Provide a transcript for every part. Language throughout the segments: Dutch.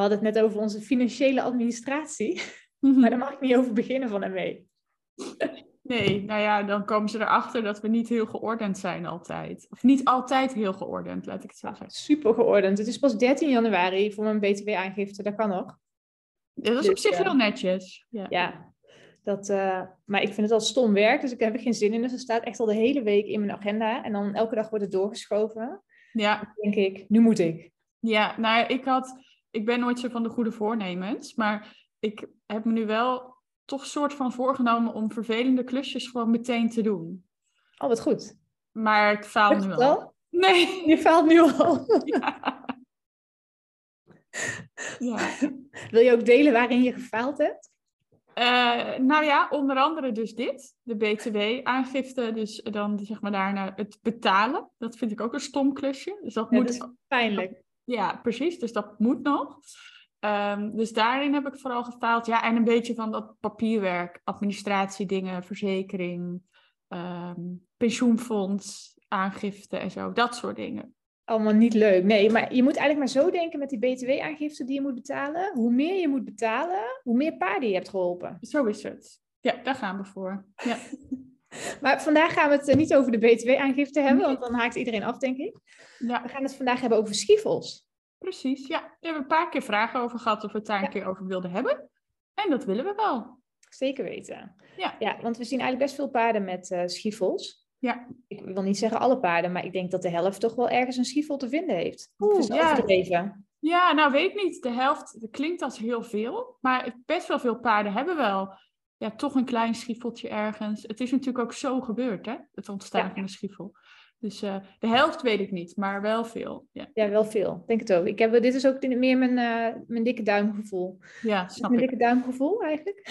Hadden het net over onze financiële administratie, maar daar mag ik niet over beginnen van ME. Nee, nou ja, dan komen ze erachter dat we niet heel geordend zijn altijd. Of niet altijd heel geordend, laat ik het zo zeggen. Super geordend. Het is pas 13 januari voor mijn BTW-aangifte, dat kan nog. Dat is op Dus, zich eh, heel netjes. Ja. Ja, dat, eh, maar ik vind het al stom werk, dus ik heb er geen zin in. Dus het staat echt al de hele week in mijn agenda. En dan elke dag wordt het doorgeschoven. ja. Dan denk ik, nu moet ik. Ja, nou ja, ik had, ik ben nooit zo van de goede voornemens, maar ik heb me nu wel toch soort van voorgenomen om vervelende klusjes gewoon meteen te doen. Oh, wat goed. Maar ik faal Lukt nu al. al? Nee. Je faalt nu al. Ja. Ja. Wil je ook delen waarin je gefaald hebt? Eh, nou ja, onder andere dus dit, de BTW-aangifte. Dus dan zeg maar daarna het betalen. Dat vind ik ook een stom klusje. Dus dat Ja, moet dat is pijnlijk. Ja, precies. Dus dat moet nog. Ehm, dus daarin heb ik vooral gefaald. Ja, en een beetje van dat papierwerk, administratiedingen, verzekering, ehm, pensioenfonds, aangifte en zo. Dat soort dingen. Allemaal niet leuk. Nee, maar je moet eigenlijk maar zo denken met die btw-aangifte die je moet betalen. Hoe meer je moet betalen, hoe meer paarden je hebt geholpen. Zo is het. Ja, daar gaan we voor. Ja, Maar vandaag gaan we het eh, niet over de btw-aangifte hebben, want dan haakt iedereen af, denk ik. ja We gaan het vandaag hebben over schiefels. precies. Ja, we hebben een paar keer vragen over gehad of we het daar een Ja. keer over wilden hebben. En dat willen we wel. Zeker weten. Ja. ja want we zien eigenlijk best veel paarden met eh schiefels. Ja. Ik wil niet zeggen alle paarden, maar ik denk dat de helft toch wel ergens een schiefel te vinden heeft. Oeh, is ja. overdreven? Ja, nou weet ik niet. De helft, dat klinkt als heel veel. Maar best wel veel paarden hebben wel ja, toch een klein schiefeltje ergens. Het is natuurlijk ook zo gebeurd, hè? Het ontstaan Ja. van een schiefel. Dus eh, de helft weet ik niet, maar wel veel. Ja, Ja, wel veel. Denk het ook. Ik heb, dit is ook meer mijn, eh, mijn dikke duimgevoel. ja snap mijn ik. dikke duimgevoel eigenlijk?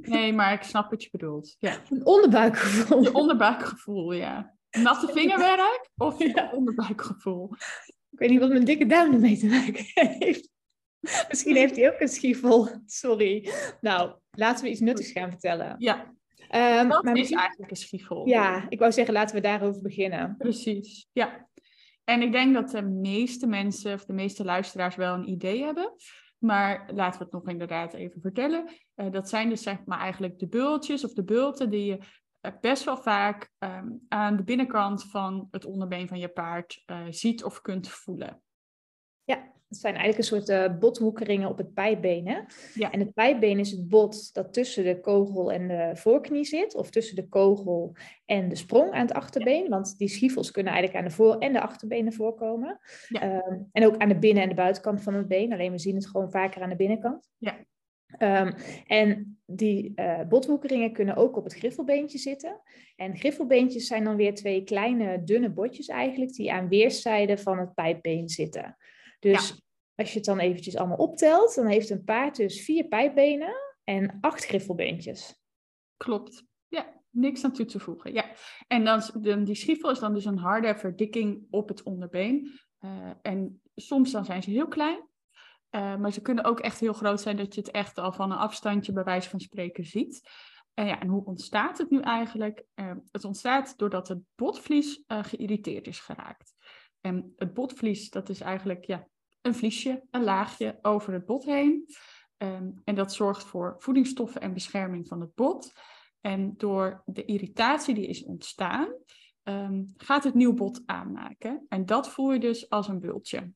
Nee, maar ik snap wat je bedoelt. Ja. Een onderbuikgevoel. Je onderbuikgevoel, ja. Natte vingerwerk of Ja. onderbuikgevoel? Ik weet niet wat mijn dikke duim ermee te maken heeft. Misschien heeft hij ook een schiefel. Sorry. Nou, laten we iets nuttigs gaan vertellen. Ja, Ehm, dat maar is misschien- eigenlijk een schiefel. Ja, ik wou zeggen, laten we daarover beginnen. Precies, ja. En ik denk dat de meeste mensen of de meeste luisteraars wel een idee hebben. Maar laten we het nog inderdaad even vertellen. Eh, dat zijn dus zeg maar eigenlijk de bultjes of de bulten die je eh, best wel vaak ehm, aan de binnenkant van het onderbeen van je paard eh, ziet of kunt voelen. Ja, het zijn eigenlijk een soort botwoekeringen op het pijpbeen. Ja. En het pijpbeen is het bot dat tussen de kogel en de voorknie zit. Of tussen de kogel en de sprong aan het achterbeen. Want die schiefels kunnen eigenlijk aan de voor- en de achterbenen voorkomen. Ja. Ehm, en ook aan de binnen- en de buitenkant van het been. Alleen we zien het gewoon vaker aan de binnenkant. Ja. Ehm, en die eh botwoekeringen kunnen ook op het griffelbeentje zitten. En griffelbeentjes zijn dan weer twee kleine, dunne botjes eigenlijk, die aan weerszijden van het pijpbeen zitten. Dus als je het dan eventjes allemaal optelt, dan heeft een paard dus vier pijpbenen en acht griffelbeentjes. Klopt. Ja, niks aan toe te voegen. Ja. En dan, die schiefel is dan dus een harde verdikking op het onderbeen. Eh, en soms dan zijn ze heel klein. Eh, maar ze kunnen ook echt heel groot zijn dat je het echt al van een afstandje bij wijze van spreken ziet. En, ja, en hoe ontstaat het nu eigenlijk? Eh, het ontstaat doordat het botvlies geïrriteerd is geraakt. En het botvlies, dat is eigenlijk ja, een vliesje, een laagje over het bot heen. Ehm, en dat zorgt voor voedingsstoffen en bescherming van het bot. En door de irritatie die is ontstaan, ehm, gaat het nieuw bot aanmaken. En dat voel je dus als een bultje.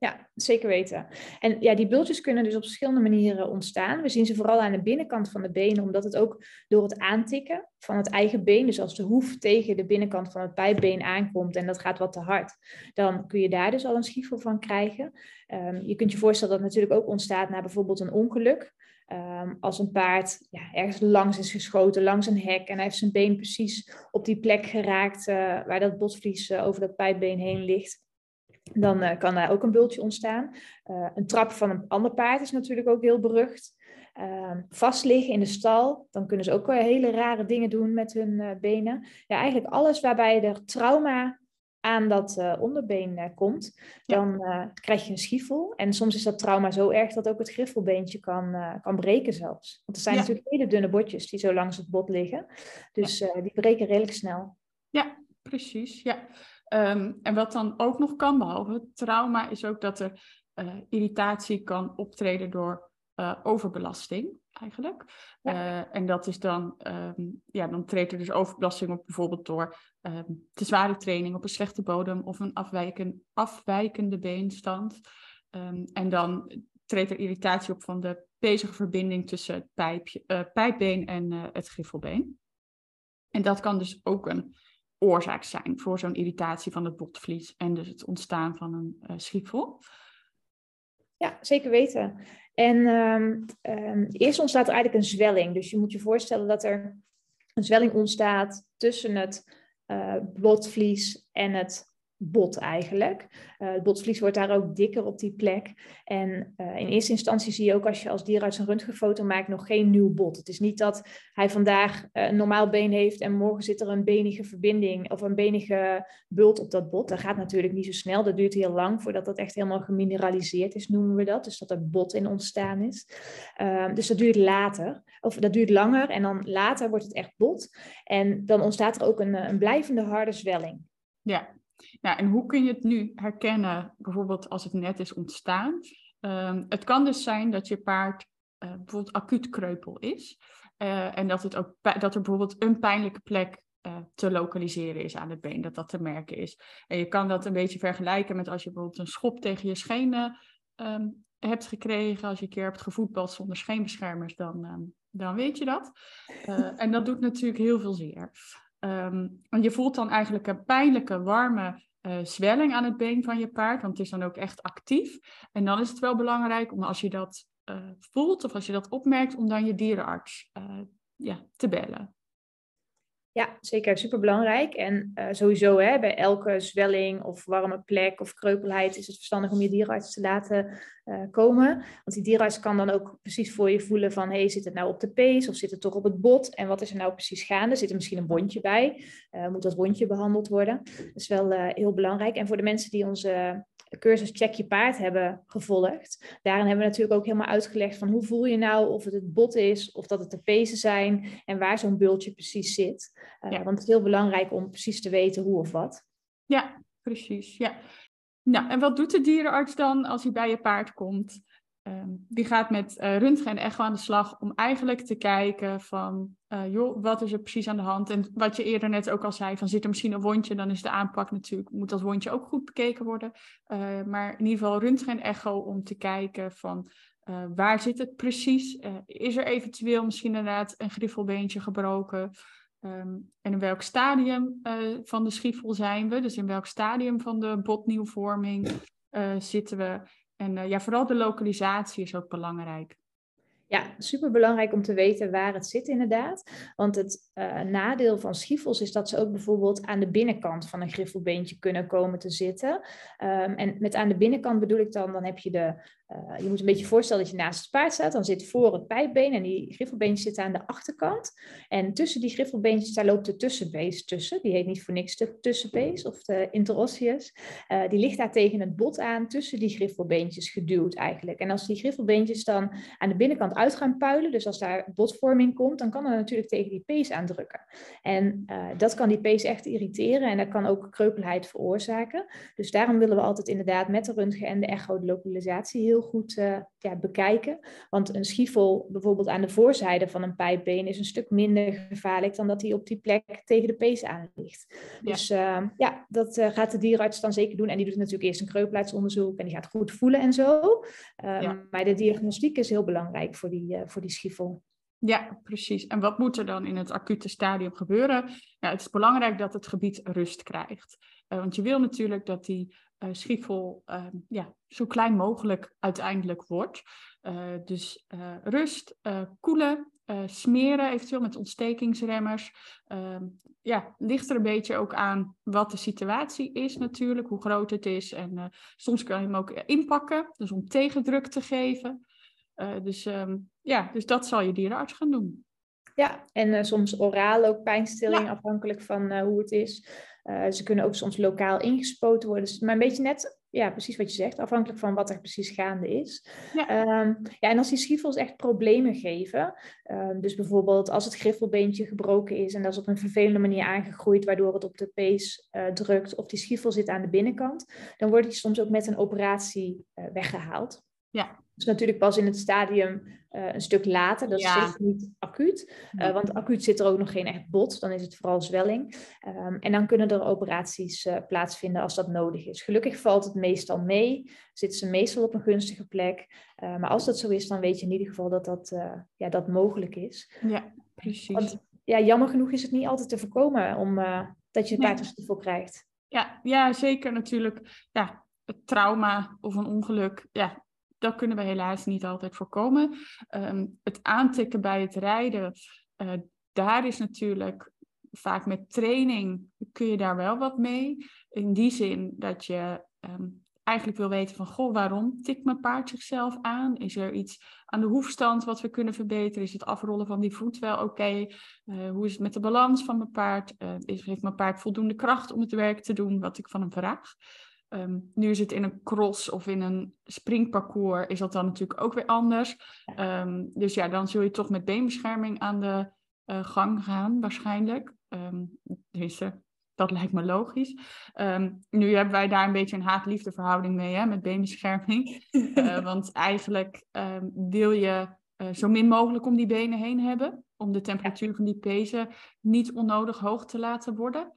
Ja, zeker weten. En ja, die bultjes kunnen dus op verschillende manieren ontstaan. We zien ze vooral aan de binnenkant van de benen, omdat het ook door het aantikken van het eigen been, dus als de hoef tegen de binnenkant van het pijpbeen aankomt en dat gaat wat te hard, dan kun je daar dus al een schiefel van krijgen. Ehm, je kunt je voorstellen dat het natuurlijk ook ontstaat na bijvoorbeeld een ongeluk. Ehm, als een paard ja, ergens langs is geschoten, langs een hek, en hij heeft zijn been precies op die plek geraakt eh, waar dat botvlies eh, over dat pijpbeen heen ligt. Dan kan daar ook een bultje ontstaan. een trap van een ander paard is natuurlijk ook heel berucht. Ehm, vastliggen in de stal, dan kunnen ze ook hele rare dingen doen met hun benen. Ja, eigenlijk alles waarbij er trauma aan dat uh, onderbeen uh, komt, dan uh, krijg je een schiefel. En soms is dat trauma zo erg dat ook het griffelbeentje kan, kan breken zelfs. Want er zijn natuurlijk hele dunne botjes die zo langs het bot liggen. Dus die breken redelijk snel. Ja, precies. Ja. Um, en wat dan ook nog kan, behalve trauma, is ook dat er irritatie kan optreden door overbelasting eigenlijk. Uh, en dat is dan, um, ja, dan treedt er dus overbelasting op, bijvoorbeeld door um, te zware training op een slechte bodem of een afwijken, afwijkende beenstand. En dan treedt er irritatie op van de bezige verbinding tussen het pijpje, pijpbeen en het griffelbeen. En dat kan dus ook een oorzaak zijn voor zo'n irritatie van het botvlies en dus het ontstaan van een uh. Ja, zeker weten. En um, um, eerst ontstaat er eigenlijk een zwelling. Dus je moet je voorstellen dat er een zwelling ontstaat tussen het uh, botvlies en het bot eigenlijk. Uh, het botvlies wordt daar ook dikker op die plek. En uh, in eerste instantie zie je ook als je als dierenarts een röntgenfoto maakt nog geen nieuw bot. Het is niet dat hij vandaag uh, een normaal been heeft en morgen zit er een benige verbinding of een benige bult op dat bot. Dat gaat natuurlijk niet zo snel. Dat duurt heel lang voordat dat echt helemaal gemineraliseerd is, noemen we dat. Dus dat er bot in ontstaan is. Ehm, dus dat duurt later. Of dat duurt langer en dan later wordt het echt bot. En dan ontstaat er ook een, een blijvende harde zwelling. Ja, nou, en hoe kun je het nu herkennen, bijvoorbeeld als het net is ontstaan? Um, het kan dus zijn dat je paard uh, bijvoorbeeld acuut kreupel is. Uh, en dat, het ook, dat er bijvoorbeeld een pijnlijke plek uh, te lokaliseren is aan het been, dat dat te merken is. En je kan dat een beetje vergelijken met als je bijvoorbeeld een schop tegen je schenen um, hebt gekregen, als je een keer hebt gevoetbald zonder scheenbeschermers, dan, um, dan weet je dat. en dat doet natuurlijk heel veel zeer. Um, want je voelt dan eigenlijk een pijnlijke, warme uh, zwelling aan het been van je paard, want het is dan ook echt actief. En dan is het wel belangrijk om als je dat uh, voelt of als je dat opmerkt, om dan je dierenarts uh, ja, te bellen. Ja, zeker. Superbelangrijk. En uh, sowieso hè, bij elke zwelling of warme plek of kreupelheid is het verstandig om je dierenarts te laten uh, komen. Want die dierenarts kan dan ook precies voor je voelen van... hey, zit het nou op de pees of zit het toch op het bot? En wat is er nou precies gaande? Zit er misschien een wondje bij? Uh, moet dat wondje behandeld worden? Dat is wel heel belangrijk. En voor de mensen die onze de cursus Check je paard hebben gevolgd. Daarin hebben we natuurlijk ook helemaal uitgelegd van hoe voel je nou of het het bot is of dat het de pezen zijn en waar zo'n bultje precies zit. Uh, Want het is heel belangrijk om precies te weten hoe of wat. Ja, precies. Ja. Nou, en wat doet de dierenarts dan als hij bij je paard komt? Um, die gaat met uh, röntgen en echo aan de slag om eigenlijk te kijken van, uh, joh, wat is er precies aan de hand? En wat je eerder net ook al zei, van zit er misschien een wondje, dan is de aanpak natuurlijk, moet dat wondje ook goed bekeken worden. Uh, maar in ieder geval röntgen en echo om te kijken van, waar zit het precies? is er eventueel misschien inderdaad een griffelbeentje gebroken? Um, en in welk stadium van de schiefel zijn we? Dus in welk stadium van de botnieuwvorming zitten we? En uh, ja, vooral de lokalisatie is ook belangrijk. Ja, super belangrijk om te weten waar het zit inderdaad. Want het uh, nadeel van schiefels is dat ze ook bijvoorbeeld aan de binnenkant van een griffelbeentje kunnen komen te zitten. Um, en met aan de binnenkant bedoel ik dan, dan heb je de uh, je moet een beetje voorstellen dat je naast het paard staat. Dan zit voor het pijpbeen en die griffelbeentjes zitten aan de achterkant. En tussen die griffelbeentjes, daar loopt de tussenbees tussen. Die heet niet voor niks de tussenbees of de interosseus. Uh, die ligt daar tegen het bot aan, tussen die griffelbeentjes geduwd eigenlijk. En als die griffelbeentjes dan aan de binnenkant uit gaan puilen, dus als daar botvorming komt, dan kan er natuurlijk tegen die pees aandrukken. En uh, dat kan die pees echt irriteren en dat kan ook kreupelheid veroorzaken. Dus daarom willen we altijd inderdaad met de röntgen en de echo de lokalisatie heel goed uh, ja, bekijken. Want een schiefel bijvoorbeeld aan de voorzijde van een pijpbeen is een stuk minder gevaarlijk dan dat hij op die plek tegen de pees aan ligt. Ja. Dus uh, ja, dat uh, gaat de dierenarts dan zeker doen. En die doet natuurlijk eerst een kreupelheidsonderzoek en die gaat goed voelen en zo. Um, ja. Maar de diagnostiek is heel belangrijk voor die, voor die schiefel. Ja, precies. En wat moet er dan in het acute stadium gebeuren? Ja, het is belangrijk dat het gebied rust krijgt. Uh, want je wil natuurlijk dat die uh, uh, ja, zo klein mogelijk uiteindelijk wordt. Uh, dus rust, koelen smeren, eventueel met ontstekingsremmers. Uh, ja, ligt er een beetje ook aan wat de situatie is natuurlijk, hoe groot het is. En soms kan je hem ook inpakken, dus om tegendruk te geven. dus, um, ja, dus dat zal je dierenarts gaan doen. Ja, en soms oraal ook pijnstilling, afhankelijk van hoe het is. Ze kunnen ook soms lokaal ingespoten worden. Dus, maar een beetje net ja, precies wat je zegt, afhankelijk van wat er precies gaande is. Ja, ehm, ja en als die schiefels echt problemen geven, um, dus bijvoorbeeld als het griffelbeentje gebroken is en dat is op een vervelende manier aangegroeid, waardoor het op de pees uh, drukt of die schiefel zit aan de binnenkant, dan wordt die soms ook met een operatie uh, weggehaald. Ja. Dus natuurlijk pas in het stadium uh, een stuk later. Dat is zeker niet acuut. Uh, want acuut zit er ook nog geen echt bot. Dan is het vooral zwelling. Um, en dan kunnen er operaties uh, plaatsvinden als dat nodig is. Gelukkig valt het meestal mee. Zitten ze meestal op een gunstige plek. maar als dat zo is, dan weet je in ieder geval dat dat, ja, dat mogelijk is. Ja, precies. Want ja, jammer genoeg is het niet altijd te voorkomen om, dat je een paardenschiefel krijgt. Ja, ja, zeker natuurlijk. Ja, het trauma of een ongeluk, ja, dat kunnen we helaas niet altijd voorkomen. Ehm, het aantikken bij het rijden, uh, daar is natuurlijk vaak met training kun je daar wel wat mee. In die zin dat je ehm, eigenlijk wil weten van, goh, waarom tikt mijn paard zichzelf aan? Is er iets aan de hoefstand wat we kunnen verbeteren? Is het afrollen van die voet wel oké? Eh, hoe is het met de balans van mijn paard? Uh, heeft mijn paard voldoende kracht om het werk te doen wat ik van hem vraag? Ehm, nu is het in een cross of in een springparcours, is dat dan natuurlijk ook weer anders. Um, dus ja, dan zul je toch met beenbescherming aan de uh, gang gaan, waarschijnlijk. Um, dat lijkt me logisch. nu hebben wij daar een beetje een haat-liefde verhouding mee, hè, met beenbescherming. uh, want eigenlijk wil je uh, zo min mogelijk om die benen heen hebben, om de temperatuur van die pezen niet onnodig hoog te laten worden.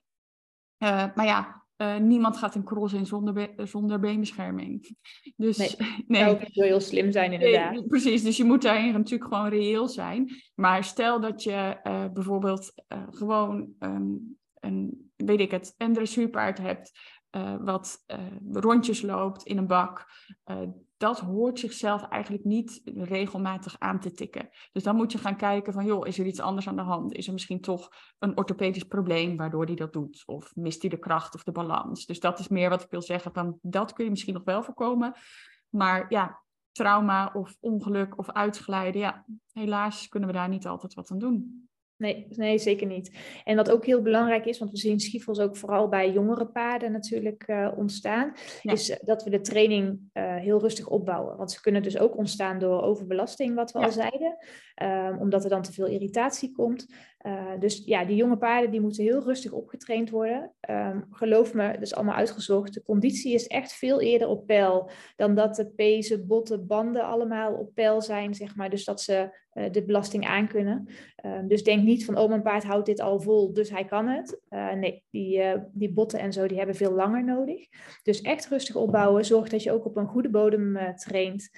maar ja, uh, niemand gaat een cross in zonder, be zonder beenbescherming. Dus nee, nee. dat zou heel slim zijn inderdaad. Nee, precies, dus je moet daarin natuurlijk gewoon reëel zijn. Maar stel dat je uh, bijvoorbeeld uh, gewoon um, een, weet ik het, een dressuurpaard hebt wat rondjes loopt in een bak dat hoort zichzelf eigenlijk niet regelmatig aan te tikken. Dus dan moet je gaan kijken van, joh, is er iets anders aan de hand? Is er misschien toch een orthopedisch probleem waardoor hij dat doet? Of mist hij de kracht of de balans? Dus dat is meer wat ik wil zeggen, van dat kun je misschien nog wel voorkomen. Maar ja, trauma of ongeluk of uitglijden, ja, helaas kunnen we daar niet altijd wat aan doen. Nee, nee, zeker niet. En wat ook heel belangrijk is, want we zien schiefels ook vooral bij jongere paarden natuurlijk uh, ontstaan, is eh, dat we de training uh, heel rustig opbouwen. Want ze kunnen dus ook ontstaan door overbelasting, wat we al zeiden, um, omdat er dan te veel irritatie komt. Uh, dus ja, die jonge paarden die moeten heel rustig opgetraind worden. Um, geloof me, dat is allemaal uitgezocht. De conditie is echt veel eerder op peil dan dat de pezen, botten, banden allemaal op peil zijn, zeg maar. Dus dat ze uh, de belasting aankunnen. Um, dus denk niet van, oh, mijn paard houdt dit al vol, dus hij kan het. Uh, nee, die, die botten en zo, die hebben veel langer nodig. Dus echt rustig opbouwen. Zorg dat je ook op een goede bodem traint.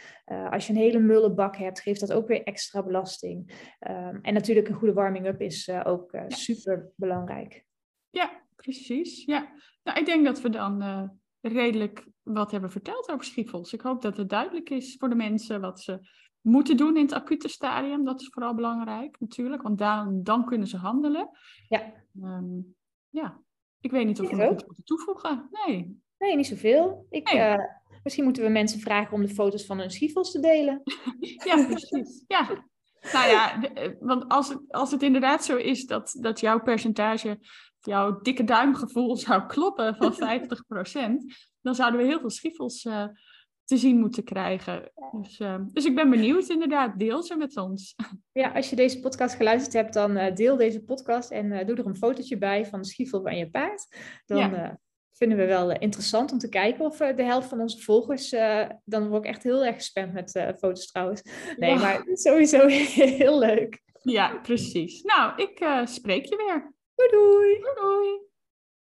als je een hele mulle bak hebt, geeft dat ook weer extra belasting. Um, en natuurlijk een goede warming-up is is uh, ook uh, super belangrijk. Ja, precies. Ja. Nou, ik denk dat we dan uh, redelijk wat hebben verteld over schiefels. Ik hoop dat het duidelijk is voor de mensen wat ze moeten doen in het acute stadium. Dat is vooral belangrijk natuurlijk, want dan, dan kunnen ze handelen. Ja. Um, ja, ik weet niet of we nog iets moeten toevoegen. Nee. Nee, niet zoveel. Ik, nee. misschien moeten we mensen vragen om de foto's van hun schiefels te delen. ja, precies. Ja, nou ja, eh, want als het, als het inderdaad zo is dat, dat jouw percentage, jouw dikke duimgevoel zou kloppen van 50%, dan zouden we heel veel schiffels uh, te zien moeten krijgen. Dus, uh, dus ik ben benieuwd inderdaad, deel ze met ons. Ja, als je deze podcast geluisterd hebt, dan uh, deel deze podcast en doe er een fotootje bij van de schiefel van je paard. Dan ja vinden we wel interessant om te kijken of de helft van onze volgers, uh, dan word ik echt heel erg gespamd met uh, foto's trouwens. Nee, maar sowieso heel leuk. Ja, precies. Nou, ik uh, spreek je weer. Doei doei. Doei doei.